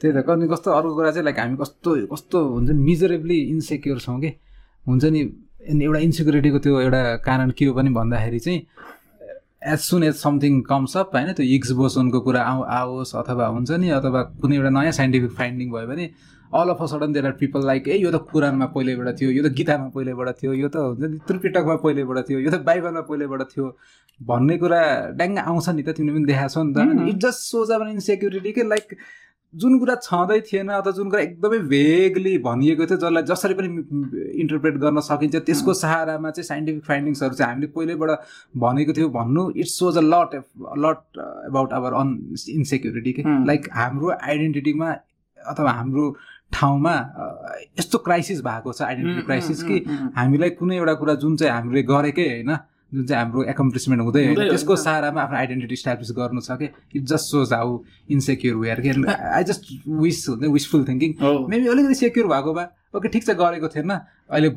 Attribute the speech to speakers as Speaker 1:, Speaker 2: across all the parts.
Speaker 1: त्यही त। अनि कस्तो अर्को कुरा चाहिँ लाइक हामी कस्तो कस्तो हुन्छ नि मिजरेबली इन्सेक्योर छौँ कि? हुन्छ नि एउटा इन्सेक्युरिटीको त्यो एउटा कारण के हो पनि भन्दाखेरि चाहिँ as soon as something comes up होइन त्यो इग्स बोसनको कुरा आउ आओस् अथवा हुन्छ नि अथवा कुनै एउटा नयाँ साइन्टिफिक फाइन्डिङ भयो भने all of a sudden there are people like ए यो त कुरानमा पहिल्यैबाट थियो यो त गीतामा पहिल्यैबाट थियो यो त हुन्छ नि त्रिपिटकमा पहिल्यैबाट थियो यो त बाइबलमा पहिल्यैबाट थियो। भन्ने कुरा ड्याङ्ग आउँछ नि त तिमीले पनि देखाएको छौ नि त। इट जस्ट सोज अब इन्सेक्युरिटी के लाइक जुन कुरा छँदै थिएन अथवा जुन कुरा एकदमै भेगली भनिएको थियो जसलाई जसरी पनि इन्टरप्रेट गर्न सकिन्छ त्यसको सहारामा चाहिँ साइन्टिफिक फाइन्डिङ्सहरू चाहिँ हामीले पहिल्यैबाट भनेको थियो भन्नु। It's shows a lot lot about our on insecurity के लाइक हाम्रो आइडेन्टिटीमा अथवा हाम्रो ठाउँमा यस्तो क्राइसिस भएको छ आइडेन्टिटी क्राइसिस कि हामीलाई कुनै एउटा कुरा जुन चाहिँ हामीले गरेकै होइन जुन चाहिँ हाम्रो एकम्प्लिसमेन्ट हुँदै होइन त्यसको सहारामा आफ्नो आइडेन्टिटी इस्टाब्लिस गर्नु छ कि it just shows how insecure were के आई जस्ट विस हुन्छ विसफुल थिङ्किङ मेबी अलिकति सेक्योर भएको भए ओके ठिक छ गरेको थिएन अहिले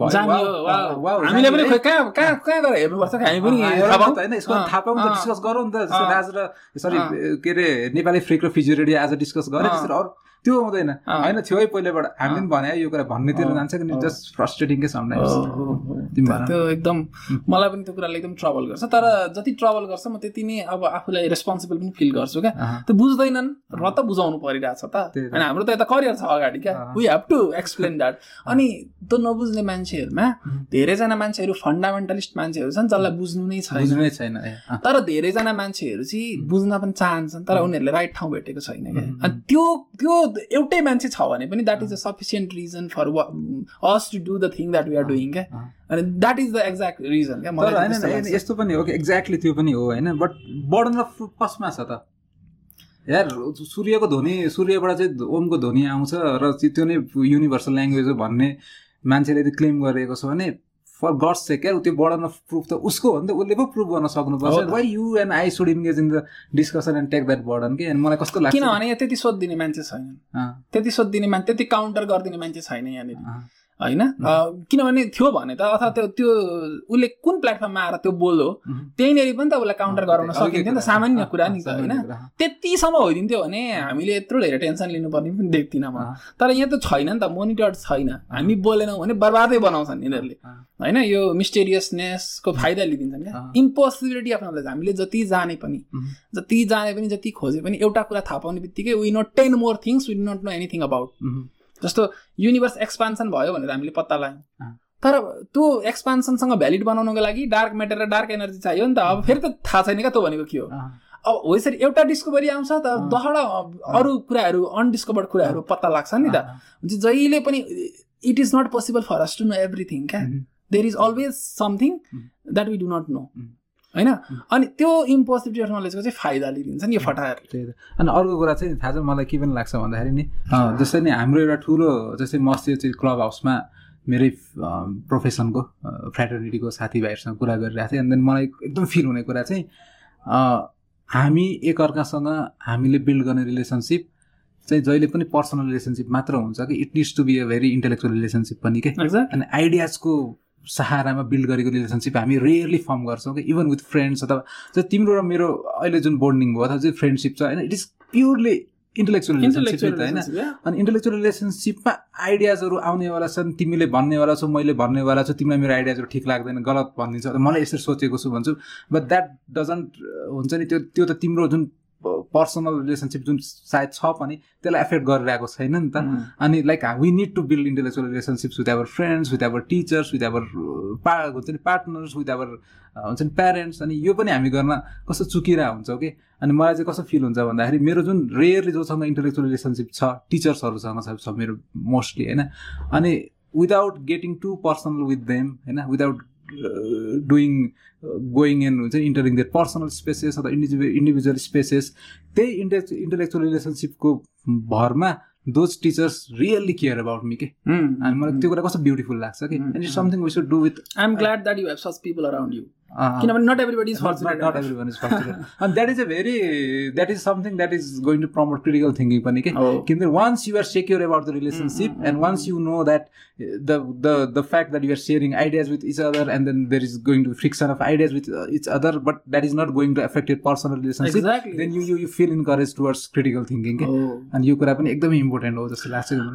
Speaker 1: होइन यसको थाहा पाउँ त डिस्कस गरौँ नि त र सरी के अरे नेपाली फ्रिक र फिजियोरेडी आज डिस्कस गरेँ त्यसरी अरू त्यो हुँदैन। होइन थियो है पहिलेबाट हामीले पनि भने यो कुरा भन्नेतिर जान्छ कि जस्ट फ्रस्ट्रेटिङ के
Speaker 2: त्यो एकदम मलाई पनि त्यो कुराले एकदम ट्रबल गर्छ। तर जति ट्रबल गर्छ म त्यति नै अब आफूलाई रेस्पोन्सिबल पनि फिल गर्छु क्या। त्यो बुझ्दैनन् र त बुझाउनु परिरहेछ त। होइन हाम्रो त यता करियर छ अगाडि क्या। We have to explain that अनि त्यो नबुझ्ने मान्छेहरूमा धेरैजना मान्छेहरू फन्डामेन्टलिस्ट मान्छेहरू छन् जसलाई बुझ्नु नै छैन।
Speaker 1: छैन
Speaker 2: तर धेरैजना मान्छेहरू चाहिँ बुझ्न पनि चाहन्छन् तर उनीहरूले राइट ठाउँ भेटेको छैन क्या। त्यो त्यो एउटै मान्छे छ भने पनि that is a. Sufficient reason for us to do the thing that we are doing क्या अनि that is the exact reason क्या
Speaker 1: मलाई होइन यस्तो पनि हो कि एक्ज्याक्टली त्यो पनि हो होइन? बट बर्डन अफ फ्रुट कसमा छ त। यार सूर्यको ध्वनि सूर्यबाट चाहिँ ओमको ध्वनि आउँछ र त्यो नै युनिभर्सल ल्याङ्ग्वेज हो भन्ने मान्छेले त्यो क्लेम गरेको छ भने फर गड्स चाहिँ क्या? त्यो बर्डन अफ प्रुफ त उसको हो नि त उसले पो प्रुभ गर्न सक्नुपर्छ why you and I should engage in the discussion and take that burden कि अनि मलाई कस्तो लाग्छ
Speaker 2: किनभने त्यति सोधिदिने मान्छे छैन त्यति सोधिदिने मान्छे त्यति काउन्टर गरिदिने मान्छे छैन यहाँनिर। होइन? किनभने थियो भने त अथवा त्यो त्यो उसले कुन प्लेटफर्ममा आएर त्यो बोल्यो त्यहीँनिर पनि त उसलाई काउन्टर गराउन सकिन्थ्यो नि त। सामान्य कुरा नि त होइन? त्यतिसम्म होइदिन्थ्यो भने हामीले यत्रो धेरै टेन्सन लिनुपर्ने पनि देख्दिनँ म। तर यहाँ त छैन नि त मोनिटर छैन। हामी बोलेनौँ भने बर्बादै बनाउँछन् यिनीहरूले। होइन? यो मिस्टेरियसनेसको फाइदा लिइदिन्छन् क्या। इम्पोसिबिलिटी अफ नलेज हामीले जति जाने पनि जति जाने पनि जति खोजे पनि एउटा कुरा थाहा पाउने बित्तिकै we not ten more things we not know anything about जस्तो युनिभर्स एक्सपान्सन भयो भनेर हामीले पत्ता लगायौँ। तर त्यो एक्सपान्सनसँग भ्यालिड बनाउनको लागि डार्क मेटर र डार्क एनर्जी चाहियो नि त। अब फेरि त थाहा छैन क्या त्यो भनेको के हो? अब हो यसरी एउटा डिस्कभरी आउँछ त दहडा अरू कुराहरू अनडिस्कभर्ड कुराहरू पत्ता लाग्छ नि त। हुन्छ जहिले पनि it is not possible for us to know everything क्या? There is always something that we do not know होइन? अनि त्यो इम्पोसिबिलिटी अफ नलेजको चाहिँ फाइदा लिइदिन्छ नि यो फटाएर
Speaker 1: अनि अर्को कुरा चाहिँ थाहा छ मलाई के पनि लाग्छ भन्दाखेरि नि जस्तै नि हाम्रो एउटा ठुलो जस्तै म चाहिँ क्लब हाउसमा मेरै प्रोफेसनको फ्रेटर्निटीको साथीभाइहरूसँग कुरा गरिरहेको थिएँ। अनि देन मलाई एकदम फिल हुने कुरा चाहिँ हामी एकअर्कासँग हामीले बिल्ड गर्ने रिलेसनसिप चाहिँ जहिले पनि पर्सनल रिलेसनसिप मात्र हुन्छ कि it needs to be a very intellectual relationship पनि के। अनि आइडियाजको सहारामा बिल्ड गरेको रिलेसनसिप हामी रेयरली फर्म गर्छौँ कि इभन विथ फ्रेन्ड्स अथवा तिम्रो र मेरो अहिले जुन बोन्डिङ भयो अथवा चाहिँ फ्रेन्डसिप छ होइन it is purely intellectual relationship होइन? अनि इन्टेलेक्चुअल रिलेसनसिपमा आइडियाजहरू आउनेवाला छन् तिमीले भन्नेवाला छौ मैले भन्नेवाला छु तिमीलाई मेरो आइडियाजहरू ठिक लाग्दैन गलत भनिदिन्छ। मलाई यसरी सोचेको छु भन्छु। बट द्याट डजन्ट हुन्छ नि त्यो त्यो त तिम्रो जुन पर्सनल रिलेसनसिप जुन सायद छ पनि त्यसलाई एफेक्ट गरिरहेको छैन नि त। अनि like we need to build intellectual relationships with our friends with our teachers with our पा हुन्छ नि पार्टनर्स विथ आवर हुन्छ नि प्यारेन्ट्स अनि यो पनि हामी गर्न कस्तो चुकिरहेको हुन्छौँ कि अनि मलाई चाहिँ कस्तो फिल हुन्छ भन्दाखेरि मेरो जुन रेयरली जोसँग इन्टेलेक्चुअल रिलेसनसिप छ टिचर्सहरूसँग छ मेरो मोस्टली होइन? अनि without getting too personal with them होइन? विदाउट डुइङ गोइङ इन हुन्छ इन्टरिङ देयर पर्सनल स्पेसेस अथवा इन्डिभिजुअल इन्डिभिजुअल स्पेसेस त्यही इन्टे इन्टेलेक्चुअल रिलेसनसिपको भरमा those teachers really care about me के अनि मलाई त्यो कुरा कस्तो ब्युटिफुल लाग्छ कि and something we should do with
Speaker 2: I am glad that you have such people around you किनभने not everybody is
Speaker 1: not every is fortunate अनि that is a very that is something that is going to promote critical thinking पनि के किनभने once you are secure about the relationship and once you know that the the the fact that you are sharing ideas with each other and then there is going to friction of ideas with each other but that is not going to affect your personal relationship then you you you feel encourage towards critical thinking के अनि यो कुरा पनि एकदमै important हो जस्तो लाग्छ मलाई